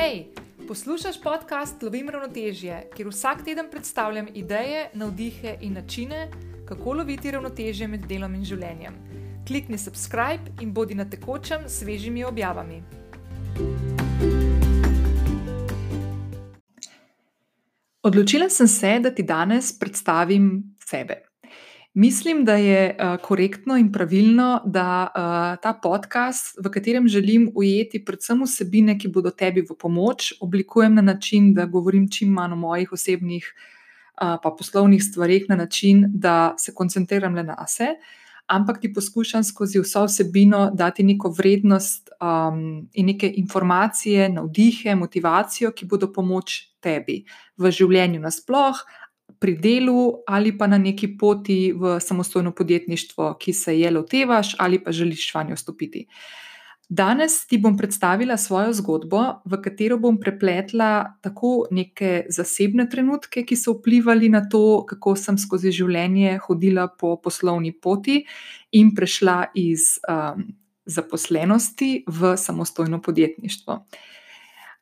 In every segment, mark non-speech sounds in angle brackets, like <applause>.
Hej, poslušaj podcast Lovim ravnotežje, kjer vsak teden predstavljam ideje, navdihe in načine, kako loviti ravnotežje med delom in življenjem. Klikni subscribe in bodi na tekočem s svežimi objavami. Odločila sem se, da ti danes predstavim sebe. Mislim, da je uh, korektno in pravilno, da uh, ta podcast, v katerem želim ujeti predvsem vsebine, ki bodo tebi v pomoč, oblikujem na način, da govorim čim manj o mojih osebnih uh, pa poslovnih stvarih, na način, da se koncentriram le na sebe, ampak ti poskušam skozi vso vsebino dati neko vrednost um, in neke informacije, navdihe, motivacijo, ki bodo pomoč tebi v življenju nasplošno pri delu ali pa na neki poti v samostojno podjetništvo, ki se je lotevaš ali pa želiš vanjo stopiti. Danes ti bom predstavila svojo zgodbo, v katero bom prepletla tako neke zasebne trenutke, ki so vplivali na to, kako sem skozi življenje hodila po poslovni poti in prešla iz um, zaposlenosti v samostojno podjetništvo. Uh,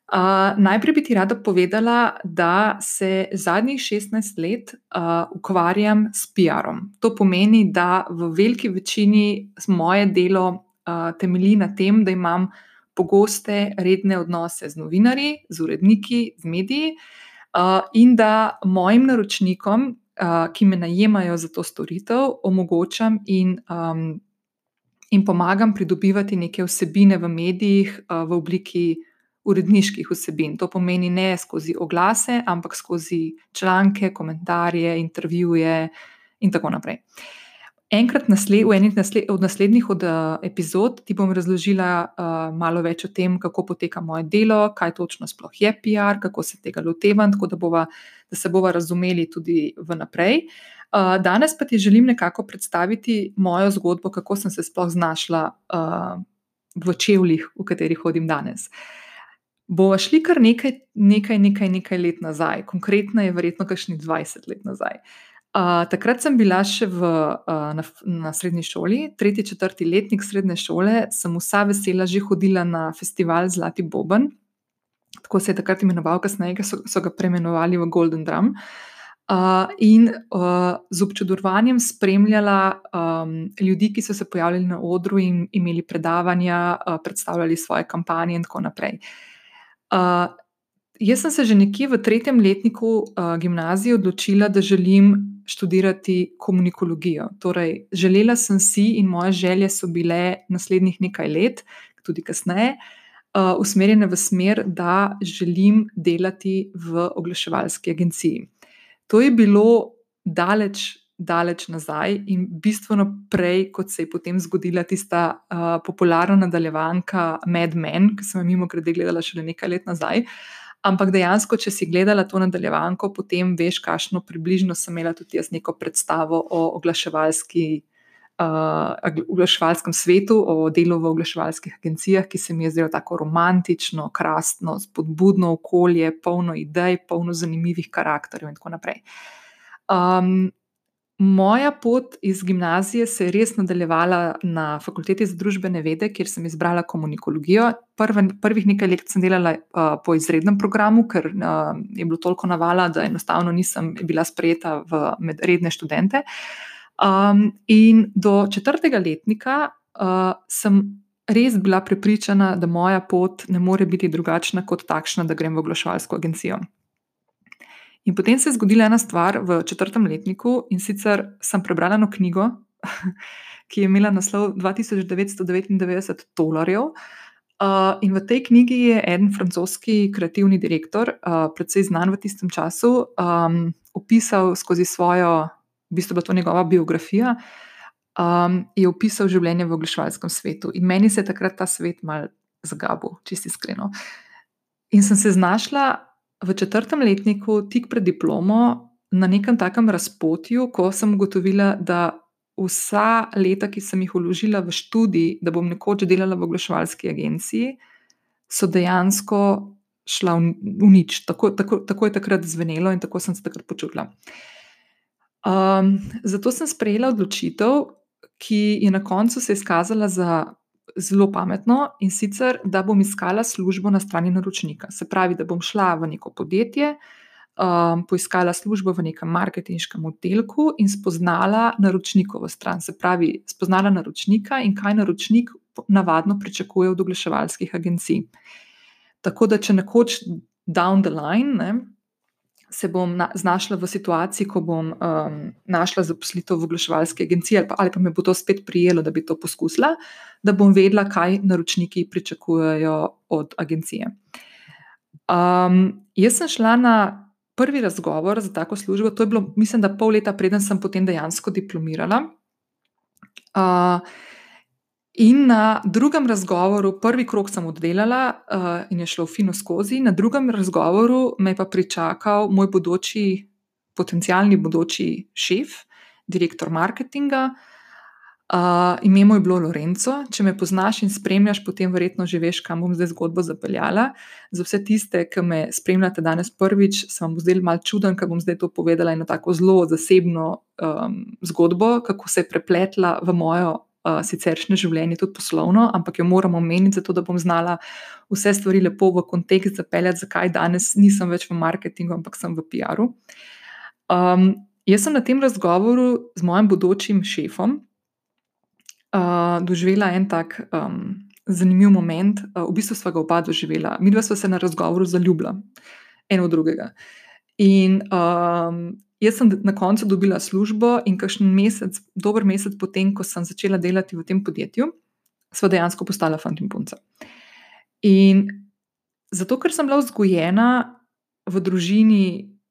Uh, najprej bi ti rada povedala, da se zadnjih 16 let uh, ukvarjam s PR-om. To pomeni, da v veliki večini moje delo uh, temelji na tem, da imam pogoste, redne odnose z novinarji, z uredniki, z mediji uh, in da mojim naročnikom, uh, ki me najemajo za to storitev, omogočam in, um, in pomagam pridobivati neke vsebine v medijih v obliki uredniških vsebin. To pomeni ne skozi oglase, ampak skozi članke, komentarje, intervjuje in tako naprej. Enkrat nasled, v enih nasled, od naslednjih od, uh, epizod ti bom razložila uh, malo več o tem, kako poteka moje delo, kaj točno sploh je PR, kako se tega lotevam, tako da, bova, da se bova razumeli tudi vnaprej. Uh, danes pa ti želim nekako predstaviti mojo zgodbo, kako sem se sploh znašla uh, v čevljih, v katerih hodim danes. Uh, Bova šli kar nekaj, nekaj, nekaj, nekaj let nazaj, konkretno je verjetno kakšni 20 let nazaj. Uh, takrat sem bila še v, uh, na, na srednji šoli, tretji, četrti letnik srednje šole, sem vsa vesela že hodila na festival Zlati Boben, tako se je takrat imenoval, kasneje so, so ga preimenovali v Golden Drum. Uh, in uh, z občudovanjem spremljala um, ljudi, ki so se pojavljali na odru in imeli predavanja, uh, predstavljali svoje kampanje, in tako naprej. Uh, Uh, jaz sem se že nekje v tretjem letniku uh, gimnazije odločila, da želim študirati komunikologijo. Torej, želela sem si in moje želje so bile naslednjih nekaj let, tudi kasneje, uh, usmerjene v smer, da želim delati v oglaševalski agenciji. To je bilo daleč daleč nazaj in bistveno prej, kot se je potem zgodila tista uh, popularna nadaljevanka Mad Men, ki sem jo mimo grede gledala šele nekaj let nazaj. Ampak dejansko, če si gledala to nadaljevanko, potem veš, kakšno približno sem imela tudi jaz neko predstavo o oglaševalski. Uh, oglaševalskem svetu, o delu v oglaševalskih agencijah, ki se mi je zdelo tako romantično, krasno, spodbudno okolje, polno idej, polno zanimivih karakterjev, in tako naprej. Um, Moja pot iz gimnazije se je res nadaljevala na fakulteti za družbene vede, kjer sem izbrala komunikologijo. Prve, prvih nekaj let sem delala uh, po izrednem programu, ker uh, je bilo toliko navala, da enostavno nisem bila sprejeta v redne študente. Um, in do četrtega letnika uh, sem res bila prepričana, da moja pot ne more biti drugačna kot takšna, da grem v oglaševalsko agencijo. In potem se je zgodila ena stvar v četrtem letniku, in sicer sem prebrala eno knjigo, <laughs> ki je imela naslov 2999 dolarjev. Uh, in v tej knjigi je en francoski kreativni direktor, uh, predvsej znan v tistem času, um, opisal skozi svojo, v bistvu je to njegova biografija, um, je opisal življenje v oglaševalskem svetu. In meni se je takrat ta svet mal zagabil, čisti iskreno. In sem se znašla v četrtem letniku, tik pred diplomo, na nekem takem razpotju, ko sem ugotovila, da vsa leta, ki sem jih vložila v študij, da bom nekoč delala v oglaševalski agenciji, so dejansko šla v, v nič. Tako, tako, tako je takrat zvenelo in tako sem se takrat počutila. Um, zato sem sprejela odločitev, ki je na koncu se izkazala za zelo pametno in sicer, da bom iskala službo na strani naročnika. Se pravi, da bom šla v neko podjetje, um, poiskala službo v nekem marketinškem oddelku in spoznala naročnikovo stran. Se pravi, spoznala naročnika in kaj naročnik navadno pričakuje od oglaševalskih agencij. Tako da, če nekoč down the line, ne, se bom na, znašla v situaciji, ko bom um, našla zaposlitev v oglaševalski agenciji, ali pa, ali pa me bo to spet prijelo, da bi to poskusila, da bom vedela, kaj naročniki pričakujejo od agencije. Um, jaz sem šla na prvi razgovor za tako službo, to je bilo, mislim, da pol leta preden sem potem dejansko diplomirala. Uh, In na drugem razgovoru, prvi krok sem oddelala uh, in je šlo fino skozi, na drugem razgovoru me je pa pričakal moj bodoči, potencijalni bodoči šef, direktor marketinga. Uh, ime mu je bilo Lorenzo. Če me poznaš in spremljaš, potem verjetno že veš, kam bom zdaj zgodbo zapeljala. Za vse tiste, ki me spremljate danes prvič, se vam bo zdelo malo čuden, ker bom zdaj to povedala eno tako zelo zasebno um, zgodbo, kako se je prepletla v mojo uh, siceršnje življenje, tudi poslovno, ampak jo moramo omeniti, zato da bom znala vse stvari lepo v kontekst zapeljati, zakaj danes nisem več v marketingu, ampak sem v PR-u. Um, jaz sem na tem razgovoru z mojim bodočim šefom uh, doživela en tak. Um, Zanimiv moment, v bistvu smo ga oba doživela. Mi dva smo se na razgovoru zaljubila, eno drugega. In um, Jaz sem na koncu dobila službo in kakšen mesec, dober mesec potem, ko sem začela delati v tem podjetju, sva dejansko postala fant in punca. In zato, ker sem bila vzgojena v družini,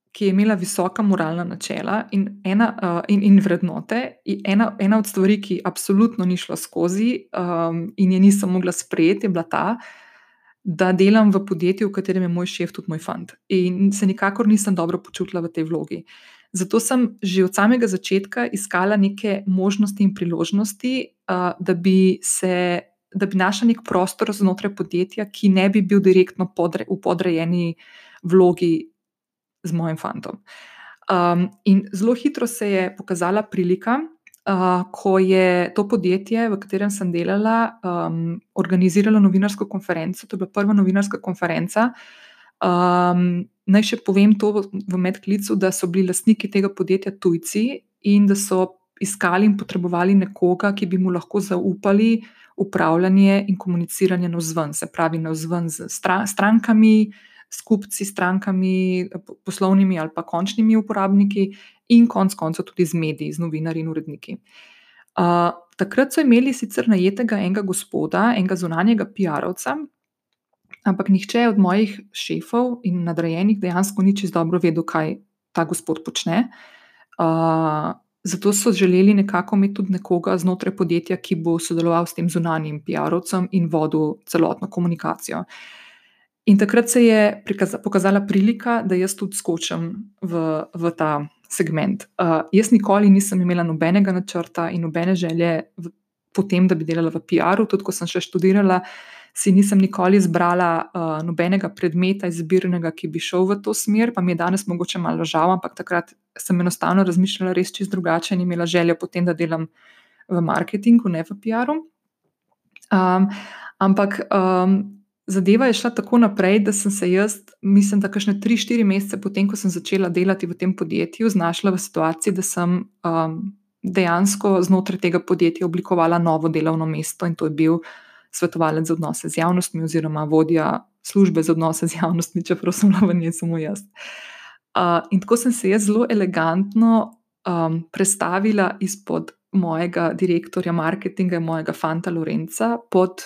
ki je imela visoka moralna načela in, ena, uh, in, in vrednote, in ena, ena od stvari, ki absolutno ni šla skozi um, in je nisem mogla sprejeti, je bila ta, da delam v podjetju, v katerem je moj šef tudi moj fant. In se nikakor nisem dobro počutila v tej vlogi. Zato sem že od samega začetka iskala neke možnosti in priložnosti, da bi, se, da bi našla nek prostor znotraj podjetja, ki ne bi bil direktno podre, v podrejeni vlogi z mojim fantom. Um, in zelo hitro se je pokazala prilika, uh, ko je to podjetje, v katerem sem delala, um, organiziralo novinarsko konferenco. To je bila prva novinarska konferenca. Um, Naj še povem to v medklicu, da so bili lastniki tega podjetja tujci in da so iskali in potrebovali nekoga, ki bi mu lahko zaupali upravljanje in komuniciranje na vzven, se pravi na vzven z strankami, skupci, strankami, poslovnimi ali pa končnimi uporabniki in konec koncev tudi z mediji, z novinarji in uredniki. Uh, takrat so imeli sicer najetega enega gospoda, enega zunanjega PR-ovca, Ampak nihče od mojih šefov in nadrejenih dejansko ni čisto dobro vedel, kaj ta gospod počne. Uh, zato so želeli nekako imeti tudi nekoga znotraj podjetja, ki bo sodeloval s tem zunanjim PR-ovcem in vodil celotno komunikacijo. In takrat se je pokazala prilika, da jaz tudi skočim v, v ta segment. Uh, jaz nikoli nisem imela nobenega načrta in nobene želje v, potem, da bi delala v PR-u, tudi ko sem še študirala si nisem nikoli izbrala uh, nobenega predmeta izbirnega, ki bi šel v to smer, pa mi je danes mogoče malo žal, ampak takrat sem enostavno razmišljala res čist drugače in imela željo potem, da delam v marketingu, ne v PR-u. Um, ampak um, zadeva je šla tako naprej, da sem se jaz, mislim, da kakšne 3-4 mesece potem, ko sem začela delati v tem podjetju, znašla v situaciji, da sem. Um, Dejansko znotraj tega podjetja oblikovala novo delovno mesto, in to je bil uh, svetovalec za odnose z javnostmi, oziroma vodja službe za odnose z javnostmi, čeprav sem na njej samo jaz. In tako sem se jaz zelo elegantno um, predstavila izpod mojega direktorja marketinga, mojega fanta Lorenca, pod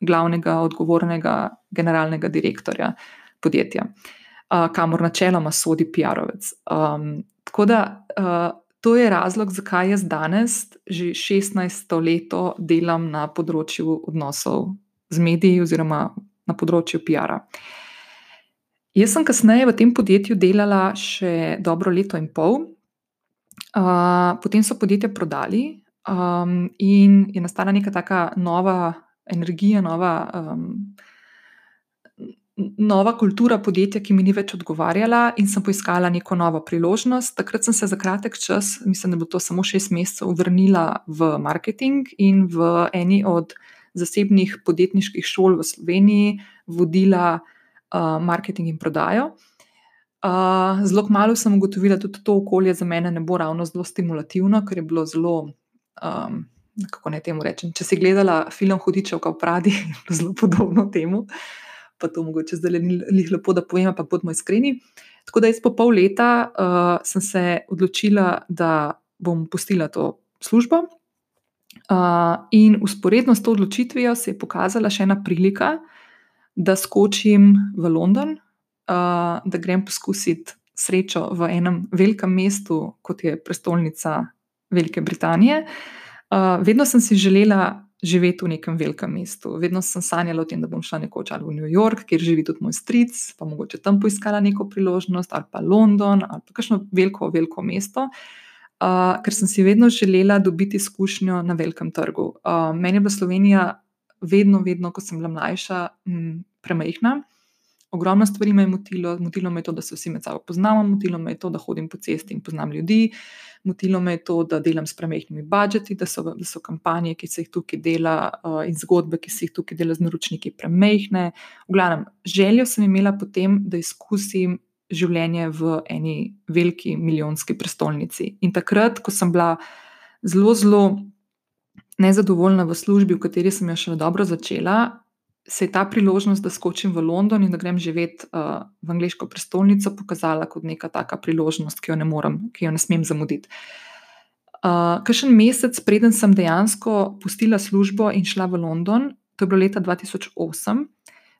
glavnega, odgovornega generalnega direktorja podjetja, uh, kamor načeloma sodi PR-ovec. Um, tako da uh, to je razlog, zakaj jaz danes, že 16 leto, delam na področju odnosov z mediji oziroma na področju PR-a. Jaz sem kasneje v tem podjetju delala še dobro leto in pol, uh, potem so podjetje prodali um, in je nastala neka taka nova energija, nova. Um, nova kultura podjetja, ki mi ni več odgovarjala, in sem poiskala neko novo priložnost. Takrat sem se za kratek čas, mislim, da bo to samo šest mesecev, vrnila v marketing in v eni od zasebnih podjetniških šol v Sloveniji vodila uh, marketing in prodajo. Uh, zelo malo sem ugotovila, da tudi to okolje za mene ne bo ravno zelo stimulativno, ker je bilo zelo, um, kako naj temu rečem. Če si gledala film Hudičev, kot pravi, <laughs> je zelo podobno temu. Pa to mogoče zdaj ni lepo, da povem, pa bodimo iskreni. Tako da jaz po pol leta uh, sem se odločila, da bom pustila to službo. Uh, in usporedno s to odločitvijo se je pokazala še ena prilika, da skočim v London, uh, da grem poskusiti srečo v enem velikem mestu, kot je prestolnica Velike Britanije. Uh, vedno sem si želela živeti v nekem velikem mestu, vedno sem sanjala o tem, da bom šla nekoč ali v New York, kjer živi tudi moj stric, pa mogoče tam poiskala neko priložnost, ali pa London, ali pa kakšno veliko, veliko mesto. Uh, ker sem si vedno želela dobiti izkušnjo na velikem trgu. Uh, meni je bila Slovenija vedno, vedno, ko sem bila mlajša, m, premajhna. Ogromno stvari me je motilo, motilo me je to, da se vsi med sabo poznamo, motilo me je to, da hodim po cesti in poznam ljudi, motilo me je to, da delam s premehkimi budžeti, da so, da so kampanje, ki se jih tukaj dela, uh, in zgodbe, ki se jih tukaj dela z naročniki, premehne. V glavnem, željo sem imela potem, da izkusim življenje v eni veliki milijonski prestolnici. In takrat, ko sem bila zelo, zelo nezadovoljna v službi, v kateri sem jo še dobro začela, se je ta priložnost, da skočim v London in da grem živeti uh, v angliško prestolnico, pokazala kot neka taka priložnost, ki jo ne morem, ki jo ne smem zamuditi. Uh, Kajšen mesec, preden sem dejansko pustila službo in šla v London, to je bilo leta 2008,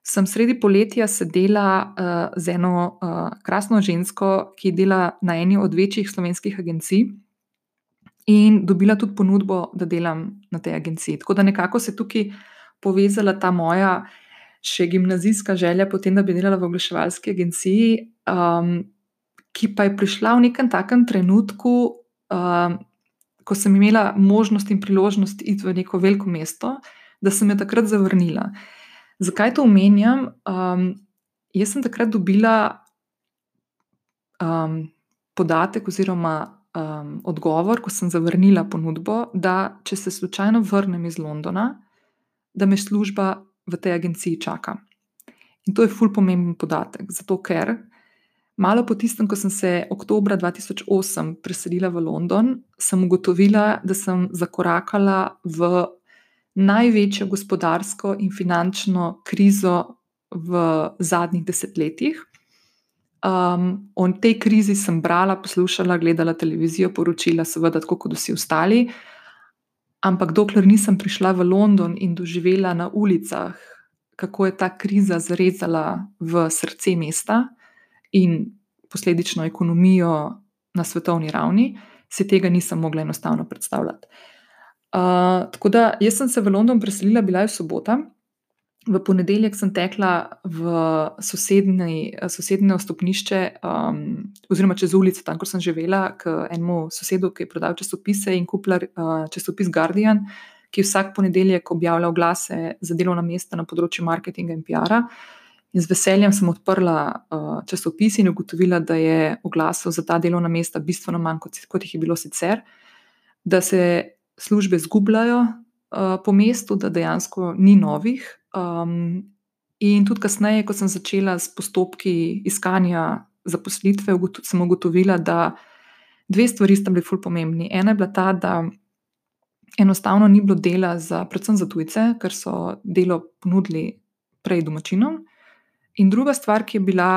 sem sredi poletja sedela uh, z eno uh, krasno žensko, ki dela na eni od večjih slovenskih agencij. In dobila tudi ponudbo, da delam na tej agenciji. Tako da nekako se tukaj povezala ta moja še gimnazijska želja, potem, da bi delala v oglaševalski agenciji, um, ki pa je prišla v nekem takem trenutku, um, ko sem imela možnost in priložnost iti v neko veliko mesto, da sem jo takrat zavrnila. Zakaj to omenjam? Um, jaz sem takrat dobila um, podatek oziroma. Um, odgovor, ko sem zavrnila ponudbo, da če se slučajno vrnem iz Londona, da me služba v tej agenciji čaka. In to je ful pomemben podatek, zato ker malo po tistem, ko sem se oktober 2008 preselila v London, sem ugotovila, da sem zakorakala v največjo gospodarsko in finančno krizo v zadnjih desetletjih. Um, o tej krizi sem brala, poslušala, gledala televizijo, poročila, seveda, tako kot vsi ostali. Ampak dokler nisem prišla v London in doživela na ulicah, kako je ta kriza zarezala v srce mesta in posledično ekonomijo na svetovni ravni, si tega nisem mogla enostavno predstavljati. Uh, tako da jaz sem se v London preselila, bila je sobota. V ponedeljek sem tekla v sosednje stopnišče, um, oziroma čez ulico, tam, kjer sem živela, k enemu sosedu, ki je prodal časopise in kupila uh, časopis Guardian, ki vsak ponedeljek objavlja oglase za delovna mesta na področju marketinga in PR-a. In z veseljem sem odprla uh, časopis in ugotovila, da je oglasov za ta delovna mesta bistveno manj, kot, kot jih je bilo sicer, da se službe zgubljajo uh, po mestu, da dejansko ni novih. Um, in tudi kasneje, ko sem začela s postopki iskanja zaposlitve, sem ugotovila, da dve stvari sta bili fully pomembni. Ena je bila ta, da enostavno ni bilo dela, za, predvsem za tujce, ker so delo ponudili prej domačinom. In druga stvar, ki je bila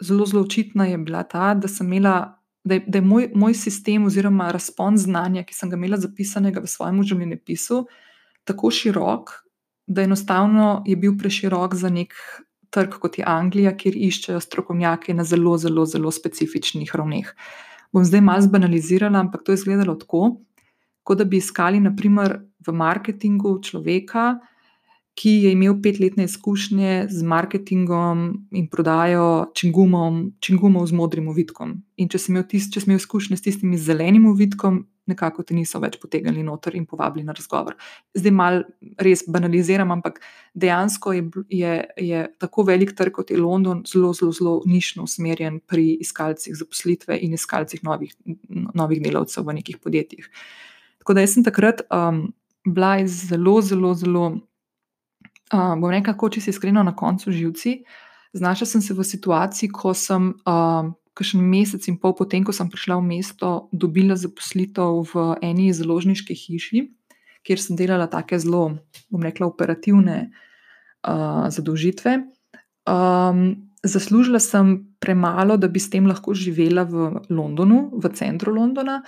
zelo, zelo očitna, je bila ta, da sem imela. Da je, da je moj, moj sistem, oziroma razpon znanja, ki sem ga imela zapisanega v svojem življenjepisu, tako širok, da enostavno je bil preširok za nek trg, kot je Anglija, kjer iščejo strokovnjake na zelo, zelo, zelo specifičnih ravneh. Bom zdaj malo zbanalizirala, ampak to je izgledalo tako, kot da bi iskali, naprimer, v marketingu človeka, ki je imel petletne izkušnje z marketingom in prodajo čingumov z modrim uvitkom. In če si imel, tist, če si imel izkušnje s tistim zelenim uvitkom, nekako te niso več potegnili noter in povabili na razgovor. Zdaj malo res banaliziram, ampak dejansko je, je, je tako velik trg kot je London zelo, zelo, zelo nišno usmerjen pri iskalcih zaposlitve in iskalcih novih, novih delavcev v nekih podjetjih. Tako da sem takrat um, bila zelo, zelo, zelo uh, bom rekla, če si iskreno na koncu živci. Znašla sem se v situaciji, ko sem, uh, kakšen mesec in pol potem, ko sem prišla v mesto, dobila zaposlitev v eni založniški hiši, kjer sem delala take zelo, bom rekla, operativne uh, zadolžitve. Um, zaslužila sem premalo, da bi s tem lahko živela v Londonu, v centru Londona.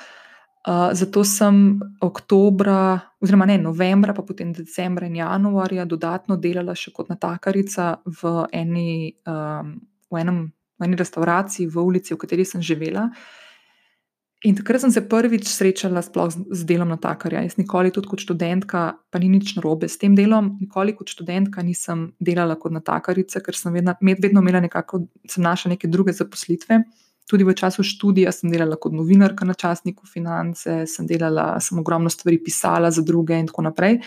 Uh, zato sem oktobra, oziroma ne novembra, pa potem decembra in januarja dodatno delala še kot natakarica v eni, um, v enem, v eni restavraciji v ulici, v kateri sem živela. In takrat sem se prvič srečala z, z delom natakarja. Jaz nikoli, tudi kot študentka, pa ni nič narobe s tem delom, nikoli kot študentka nisem delala kot natakarica, ker sem vedno, vedno imela nekako, sem našla neke druge zaposlitve. Tudi v času študija sem delala kot novinarka na časniku Finance, sem delala, sem ogromno stvari pisala za druge in tako naprej.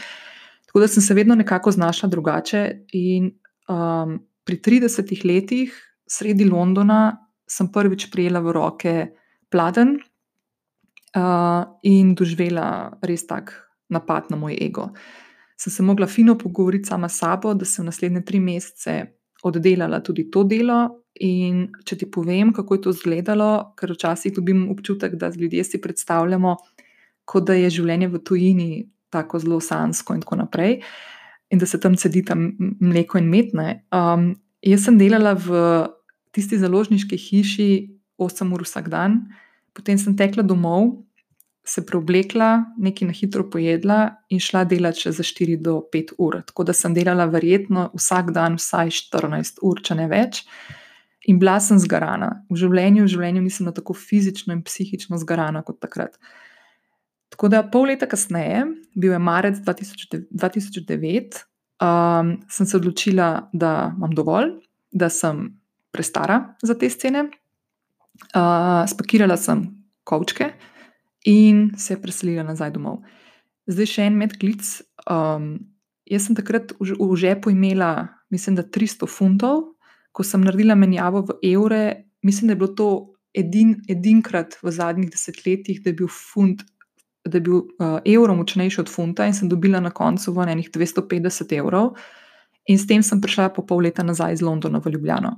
Tako da sem se vedno nekako znašla drugače. In um, pri 30 letih, sredi Londona, sem prvič prijela v roke pladen uh, in doživela res tak napad na moj ego. Sem se mogla fino pogovoriti sama s sabo, da sem naslednje tri mesece oddelala tudi to delo, In če ti povem, kako je to izgledalo, ker včasih dobim občutek, da ljudje si predstavljamo, kot da je življenje v tujini tako zelo sansko in tako naprej, in da se tam cedi tam mleko in metne. Um, jaz sem delala v tisti založniški hiši 8 ur vsak dan, potem sem tekla domov, se preoblekla, nekaj na hitro pojedla in šla delati še za 4 do 5 ur. Tako da sem delala verjetno vsak dan vsaj 14 ur, če ne več. In bila sem zgarana. V življenju, v življenju nisem bila tako fizično in psihično zgarana kot takrat. Tako da pol leta kasneje, bil je marec 2009, um, sem se odločila, da imam dovolj, da sem prestara za te scene. Uh, spakirala sem kavčke in se preselila nazaj domov. Zdaj še en medklic. Um, jaz sem takrat v, v žepu imela, mislim, da 300 funtov ko sem naredila menjavo v evre, mislim, da je bilo to edin, edinkrat v zadnjih desetletjih, da je bil funt. Da je bil uh, evro močnejši od funta, in sem dobila na koncu v enih 250 evrov, in s tem sem prišla po pol leta nazaj iz Londona v Ljubljano.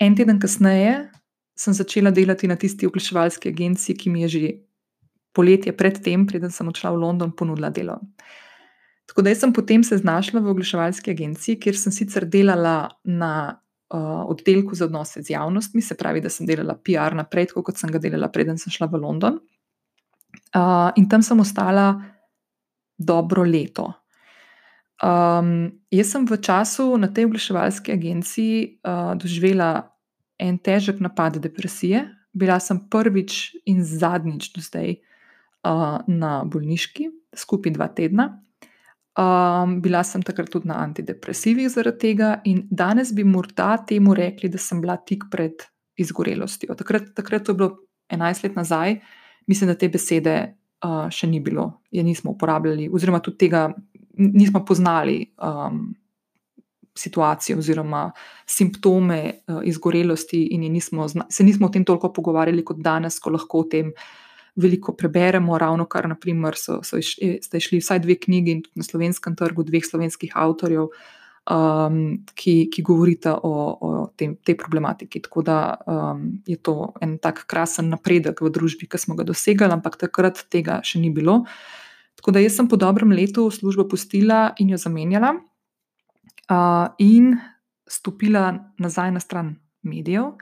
En teden kasneje sem začela delati na tisti oglaševalski agenciji, ki mi je že poletje predtem, preden sem odšla v London, ponudila delo. Tako da sem potem se znašla v oglaševalski agenciji, kjer sem sicer delala na uh, oddelku za odnose z javnostmi, se pravi, da sem delala PR naprej, tako kot sem ga delala, preden sem šla v London. Uh, in tam sem ostala dobro leto. Um, jaz sem v času na tej oglaševalski agenciji uh, doživela en težek napad depresije. Bila sem prvič in zadnjič do zdaj uh, na bolniški, skupaj dva tedna. Um, bila sem takrat tudi na antidepresivih zaradi tega, in danes bi morda temu rekli, da sem bila tik pred izgorelostjo. Takrat, takrat je bilo 11 let nazaj, mislim, da te besede uh, še ni bilo, je nismo uporabljali, oziroma tudi tega nismo poznali. Um, Situacije oziroma simptome uh, izgorelosti, in nismo, se nismo o tem toliko pogovarjali kot danes, ko lahko o tem uh, veliko preberemo. Ravno kar, naprimer, so, so išli, išli vsaj dve knjigi na slovenskem trgu, dveh slovenskih avtorjev, um, ki, ki govorita o, o tem, tej problematiki. Tako da um, je to en tak krasen napredek v družbi, ki smo ga dosegali, ampak takrat tega še ni bilo. Tako da jaz sem po dobrem letu službo pustila in jo zamenjala, uh, in stopila nazaj na stran medijev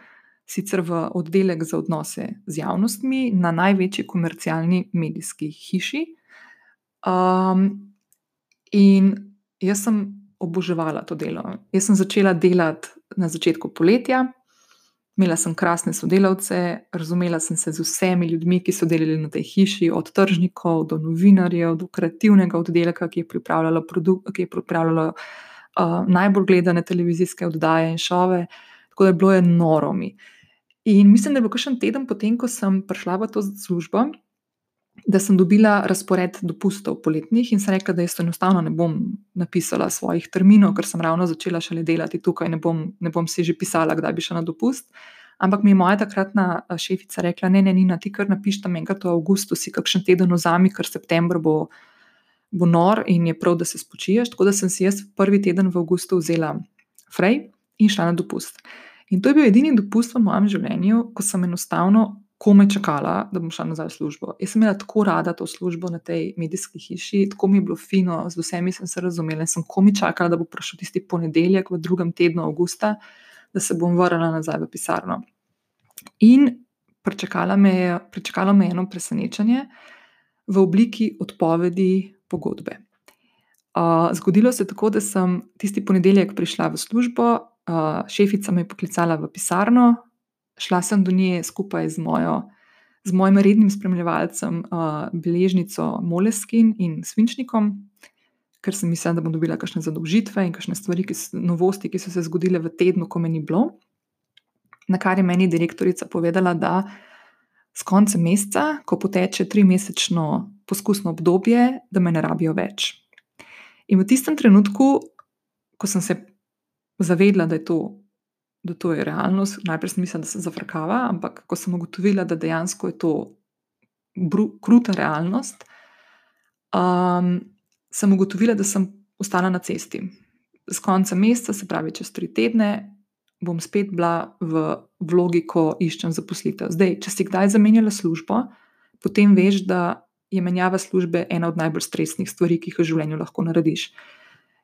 sicer v oddelek za odnose z javnostmi na največji komercialni medijski hiši. Um, in jaz sem oboževala to delo. Jaz sem začela delati na začetku poletja, imela sem krasne sodelavce, razumela sem se z vsemi ljudmi, ki so delali na tej hiši, od tržnikov do novinarjev, do kreativnega oddelka, ki je pripravljalo, ki je pripravljalo uh, najbolj gledane televizijske oddaje in šove. Tako da je bilo noro mi. In mislim, da je bilo še en teden potem, ko sem prišla v to službo, da sem dobila razpored dopustov poletnih in sem rekla, da jaz enostavno ne bom napisala svojih terminov, ker sem ravno začela šele delati tukaj, ne bom, ne bom si že pisala, kdaj bi šla na dopust. Ampak mi je moja takratna šefica rekla: Ne, ne, Nina, ti kar napiš tam enkrat v avgustu, si kakšen teden vzami, ker september bo bo nor in je prav, da se spočiješ. Tako da sem si jaz prvi teden v avgustu vzela frej in šla na dopust. In to je bil edini dopust v mojem življenju, ko sem enostavno komaj čakala, da bom šla nazaj v službo. Jaz sem imela tako rada to službo na tej medijski hiši, tako mi je bilo fino, z vsemi sem se razumela in sem komaj čakala, da bo prišel tisti ponedeljek v drugem tednu avgusta, da se bom vrnila nazaj v pisarno. In pričakalo me je, pričakalo me je eno presenečenje v obliki odpovedi pogodbe. Uh, zgodilo se je tako, da sem tisti ponedeljek prišla v službo, uh, šefica me je poklicala v pisarno, šla sem do nje skupaj z, mojo, z mojim rednim spremljevalcem, uh, beležnico Moleskin in Svinčnikom, ker sem mislila, da bom dobila kakšne zadolžitve in kakšne stvari, ki so, novosti, ki so se zgodile v tednu, ko me ni bilo. Na kar je meni direktorica povedala, da s koncem meseca, ko poteče trimesečno poskusno obdobje, da me ne rabijo več. In v tistem trenutku, ko sem se zavedla, da je to, da to je realnost. Najprej sem mislila, da se zafrkava, ampak ko sem ugotovila, da dejansko je to bru, kruta realnost, um, sem ugotovila, da sem ostala na cesti. Z koncem meseca, se pravi čez tri tedne, bom spet bila v vlogi, ko iščem zaposlitev. Zdaj, če si kdaj zamenjala službo, potem veš, da je menjava službe ena od najbolj stresnih stvari, ki jih v življenju lahko narediš.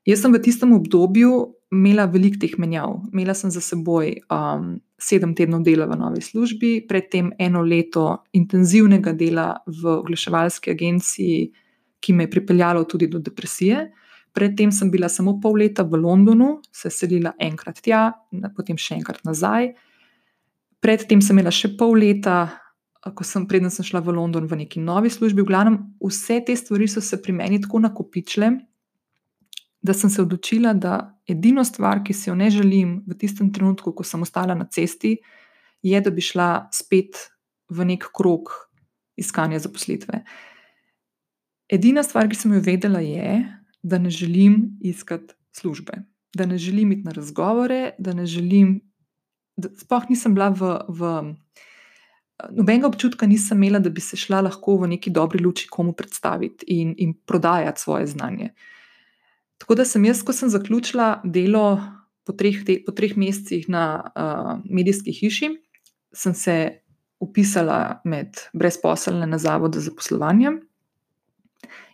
Jaz sem v tistem obdobju imela veliko teh menjav. Imela sem za seboj um, sedem tednov dela v novi službi, predtem eno leto intenzivnega dela v oglaševalski agenciji, ki me je pripeljalo tudi do depresije. Predtem sem bila samo pol leta v Londonu, se selila enkrat tja, potem še enkrat nazaj. Predtem sem imela še pol leta, ko sem, preden sem šla v London, v neki novi službi. V glavnem, vse te stvari so se pri meni tako nakopičile, da sem se odločila, da edino stvar, ki si jo ne želim v tistem trenutku, ko sem ostala na cesti, je, da bi šla spet v nek krog iskanja zaposlitve. Edina stvar, ki sem jo vedela, je, da ne želim iskati službe, da ne želim iti na razgovore, da ne želim. Sploh nisem bila v, v nobenega občutka, nisem imela, da bi se šla lahko v neki dobri luči komu predstaviti in, in prodajati svoje znanje. Uh, Tako da sem jaz, ko sem zaključila delo po treh, te, po treh mesecih na uh, medijski hiši, sem se upisala med brezposelne na Zavod za zaposlovanje.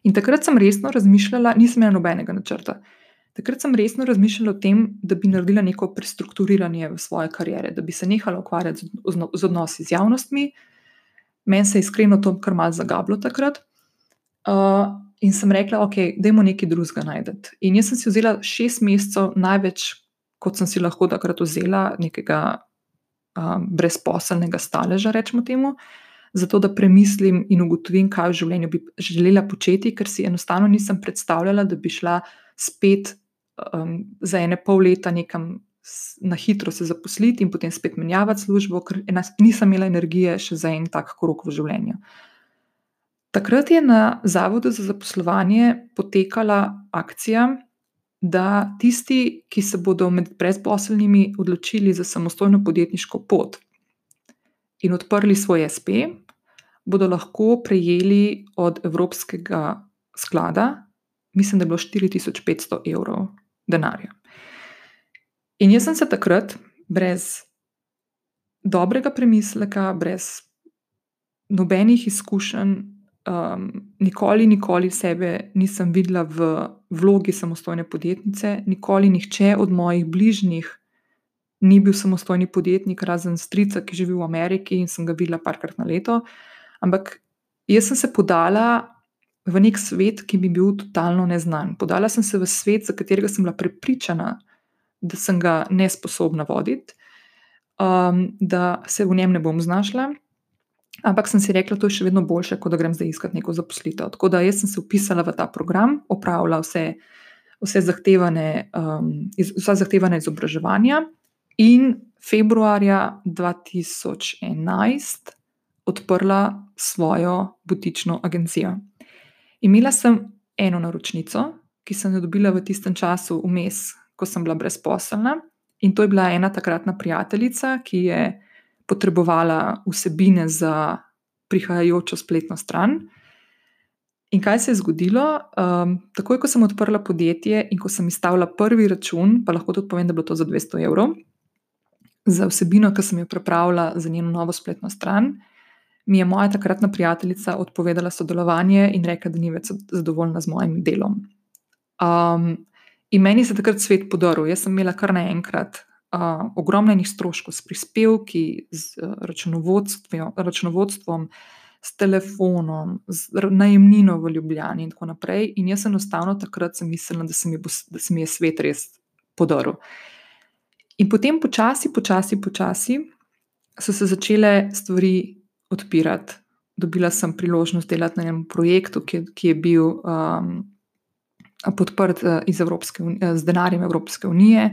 In takrat sem resno razmišljala, nisem imela nobenega načrta. Takrat sem resno razmišljala o tem, da bi naredila neko prestrukturiranje v svoje kariere, da bi se nehala ukvarjati z odnosi z javnostmi. Meni se je iskreno to kar malce zagablo takrat. Uh, In sem rekla, ok, dajmo nekaj drugega najti. In jaz sem si vzela šest mesecev, največ, kot sem si lahko takrat vzela, nekega um, brezposelnega staleža, rečemo temu, zato da premislim in ugotovim, kaj v življenju bi želela početi, ker si enostavno nisem predstavljala, da bi šla spet um, za ene pol leta nekam na hitro se zaposliti in potem spet menjavati službo, ker nisem imela energije še za en tak krok v življenju. Takrat je na Zavodu za zaposlovanje potekala akcija, da tisti, ki se bodo med brezposelnimi odločili za samostojno podjetniško pot in odprli svoj SP, bodo lahko prejeli od Evropskega sklada, mislim, da je bilo 4500 evrov denarja. In jaz sem se takrat, brez dobrega premisleka, brez nobenih izkušenj, um, nikoli, nikoli sebe nisem videla v vlogi samostojne podjetnice, nikoli nihče od mojih bližnjih ni bil samostojni podjetnik, razen strica, ki živi v Ameriki in sem ga videla parkrat na leto. Ampak jaz sem se podala v nek svet, ki bi bil totalno neznan. Podala sem se v svet, za katerega sem bila prepričana, da sem ga nesposobna voditi, um, da se v njem ne bom znašla. Ampak sem si rekla, da je še vedno boljše, kot da grem zdaj iskati neko zaposlitev. Tako da sem se upisala v ta program, opravila vse, vse zahtevane, um, iz, vsa zahtevana izobraževanja in februarja 2011 odprla svojo butično agencijo. Imela sem eno naročnico, ki sem jo dobila v tistem času, vmes, ko sem bila brezposelna, in to je bila ena takratna prijateljica, ki je potrebovala vsebine za prihajajočo spletno stran. In kaj se je zgodilo? Um, takoj, ko sem odprla podjetje in ko sem izstavila prvi račun, pa lahko tudi povem, da je bilo to za 200 evrov, za vsebino, ki sem jo pripravila za njeno novo spletno stran, mi je moja takratna prijateljica odpovedala sodelovanje in rekla, da ni več zadovoljna z mojim delom. Um, in meni se je takrat svet podaril. Jaz sem imela kar naenkrat uh, ogromno enih stroškov s prispevki, z uh, računovodstvom, računovodstvom, s telefonom, z najemnino v Ljubljani in tako naprej. In jaz enostavno takrat sem mislila, da se mi, bo, da se mi je svet res podaril. In potem počasi, počasi, počasi so se začele stvari odpirati. Dobila sem priložnost delati na enem projektu, ki, ki je bil um, podprt uh, Evropske, uh, z denarjem Evropske unije.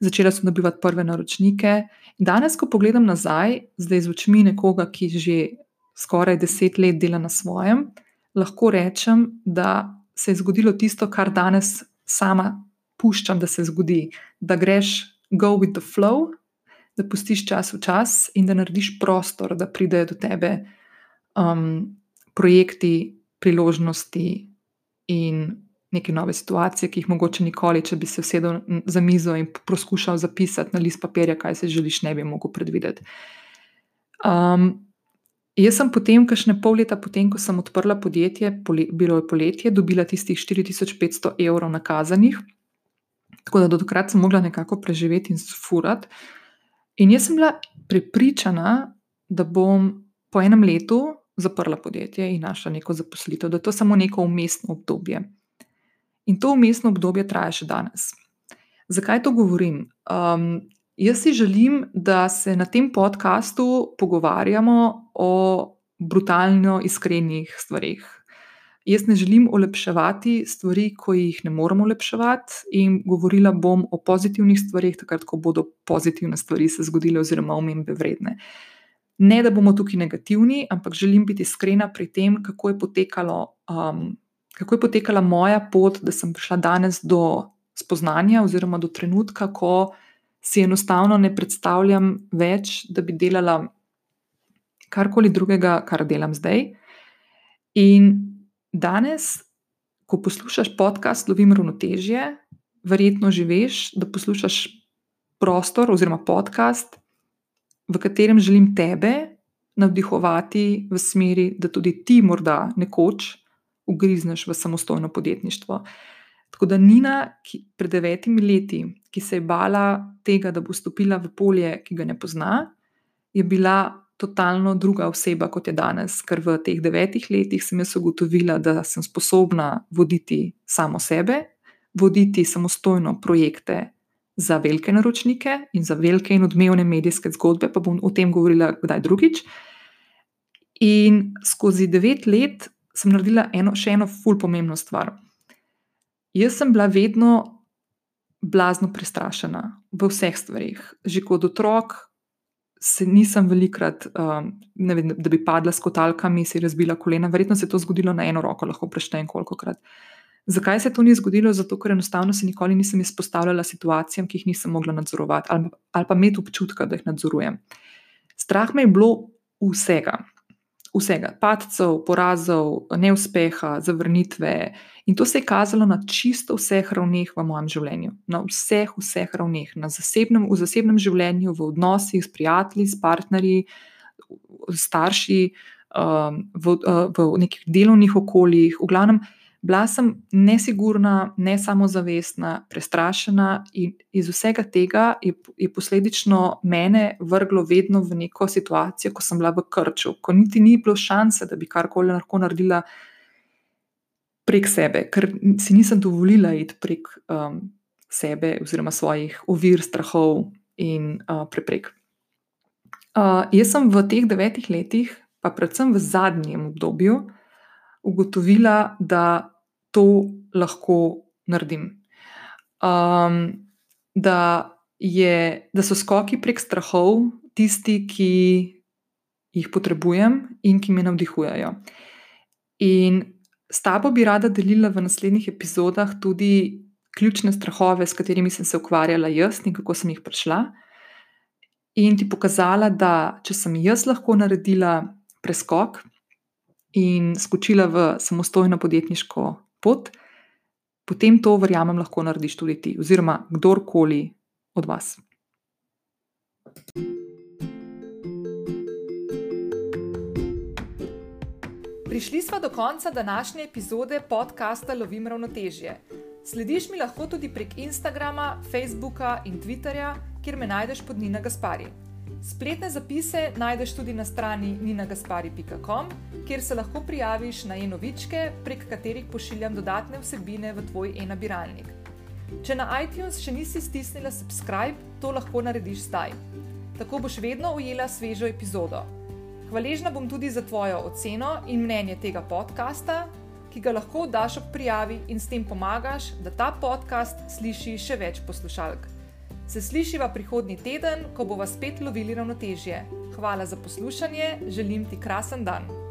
Začela sem dobivati prve naročnike. Danes, ko pogledam nazaj, zdaj z očmi nekoga, ki že skoraj deset let dela na svojem, lahko rečem, da se je zgodilo tisto, kar danes sama puščam, da se zgodi. Da greš go with the flow, da pustiš čas v čas in da narediš prostor, da pridejo do tebe um, projekti, priložnosti in neke nove situacije, ki jih mogoče nikoli, če bi se usedel za mizo in poskušal zapisati na list papirja, kaj se želiš, ne bi mogel predvideti. Um, Jaz sem potem, kašne pol leta potem, ko sem odprla podjetje, bilo je poletje, dobila tistih 4500 evrov nakazanih, tako da do takrat sem mogla nekako preživeti in sfurati. In jaz sem bila prepričana, da bom po enem letu zaprla podjetje in našla neko zaposlitev, da je to samo neko umestno obdobje. In to umestno obdobje traja še danes. Zakaj to govorim? Um, jaz si želim, da se na tem podkastu pogovarjamo o brutalno iskrenih stvarih. Jaz ne želim olepševati stvari, ko jih ne moremo olepševati, in govorila bom o pozitivnih stvarih, takrat, ko bodo pozitivne stvari se zgodile, oziroma omembe vredne. Ne, da bomo tukaj negativni, ampak želim biti iskrena pri tem, kako je, potekalo, um, kako je potekala moja pot, da sem prišla danes do spoznanja, oziroma do trenutka, ko si enostavno ne predstavljam več, da bi delala karkoli drugega, kar delam zdaj. In Danes, ko poslušaš podcast, lovim ravnotežje, verjetno že veš, da poslušaš prostor oziroma podcast, v katerem želim tebe navdihovati v smeri, da tudi ti morda nekoč ugrizneš v samostojno podjetništvo. Tako da Nina, ki pred devetimi leti, ki se je bala tega, da bo stopila v polje, ki ga ne pozna, je bila totalno druga oseba, kot je danes, ker v teh devetih letih sem jaz ugotovila, da sem sposobna voditi samo sebe, voditi samostojno projekte za velike naročnike in za velike in odmevne medijske zgodbe, pa bom o tem govorila kdaj drugič. In skozi devet let sem naredila eno, še eno ful pomembno stvar. Jaz sem bila vedno blazno prestrašena v vseh stvarih. Že kot otrok, se nisem velikrat, um, vem, da bi padla s kotalkami, si razbila kolena. Verjetno se je to zgodilo na eno roko, lahko preštejem kolikokrat. Zakaj se to ni zgodilo? Zato, ker enostavno se nikoli nisem izpostavljala situacijam, ki jih nisem mogla nadzorovati, ali, ali pa imeti občutka, da jih nadzorujem. Strah me je bilo vsega vsega, padcev, porazov, neuspeha, zavrnitve. In to se je kazalo na čisto vseh ravneh v mojem življenju, na vseh, vseh ravneh, na zasebnem, v zasebnem življenju, v odnosih s prijatelji, s partnerji, starši, um, v, uh, v nekih delovnih okoljih, v glavnem. Bila sem nesigurna, ne samozavestna, prestrašena, in iz vsega tega je, je posledično mene vrglo vedno v neko situacijo, ko sem bila v krču, ko niti ni bilo šanse, da bi karkoli lahko naredila prek sebe, ker si nisem dovolila iti prek um, sebe, oziroma svojih ovir, strahov in uh, preprek. Uh, jaz sem v teh devetih letih, pa predvsem v zadnjem obdobju, ugotovila, da to lahko naredim. Um, da, je, da so skoki prek strahov tisti, ki jih potrebujem in ki me navdihujejo. In s tabo bi rada delila v naslednjih epizodah tudi ključne strahove, s katerimi sem se ukvarjala jaz in kako sem jih prešla. In ti pokazala, da če sem jaz lahko naredila preskok, in skočila v samostojno podjetniško pot, potem to, verjamem, lahko narediš tudi ti, oziroma kdorkoli od vas. Prišli smo do konca današnje epizode podcasta Lovim ravnotežje. Slediš mi lahko tudi prek Instagrama, Facebooka in Twitterja, kjer me najdeš pod Nina Gaspari. Spletne zapise najdeš tudi na strani ninagaspari.com, kjer se lahko prijaviš na e-novičke, prek katerih pošiljam dodatne vsebine v tvoj e-nabiralnik. Če na iTunes še nisi stisnila subscribe, to lahko narediš zdaj. Tako boš vedno ujela svežo epizodo. Hvaležna bom tudi za tvojo oceno in mnenje tega podcasta, ki ga lahko daš ob prijavi in s tem pomagaš, da ta podcast sliši še več poslušalk. Se slišiva prihodnji teden, ko bova spet lovili ravnotežje. Hvala za poslušanje, želim ti krasen dan.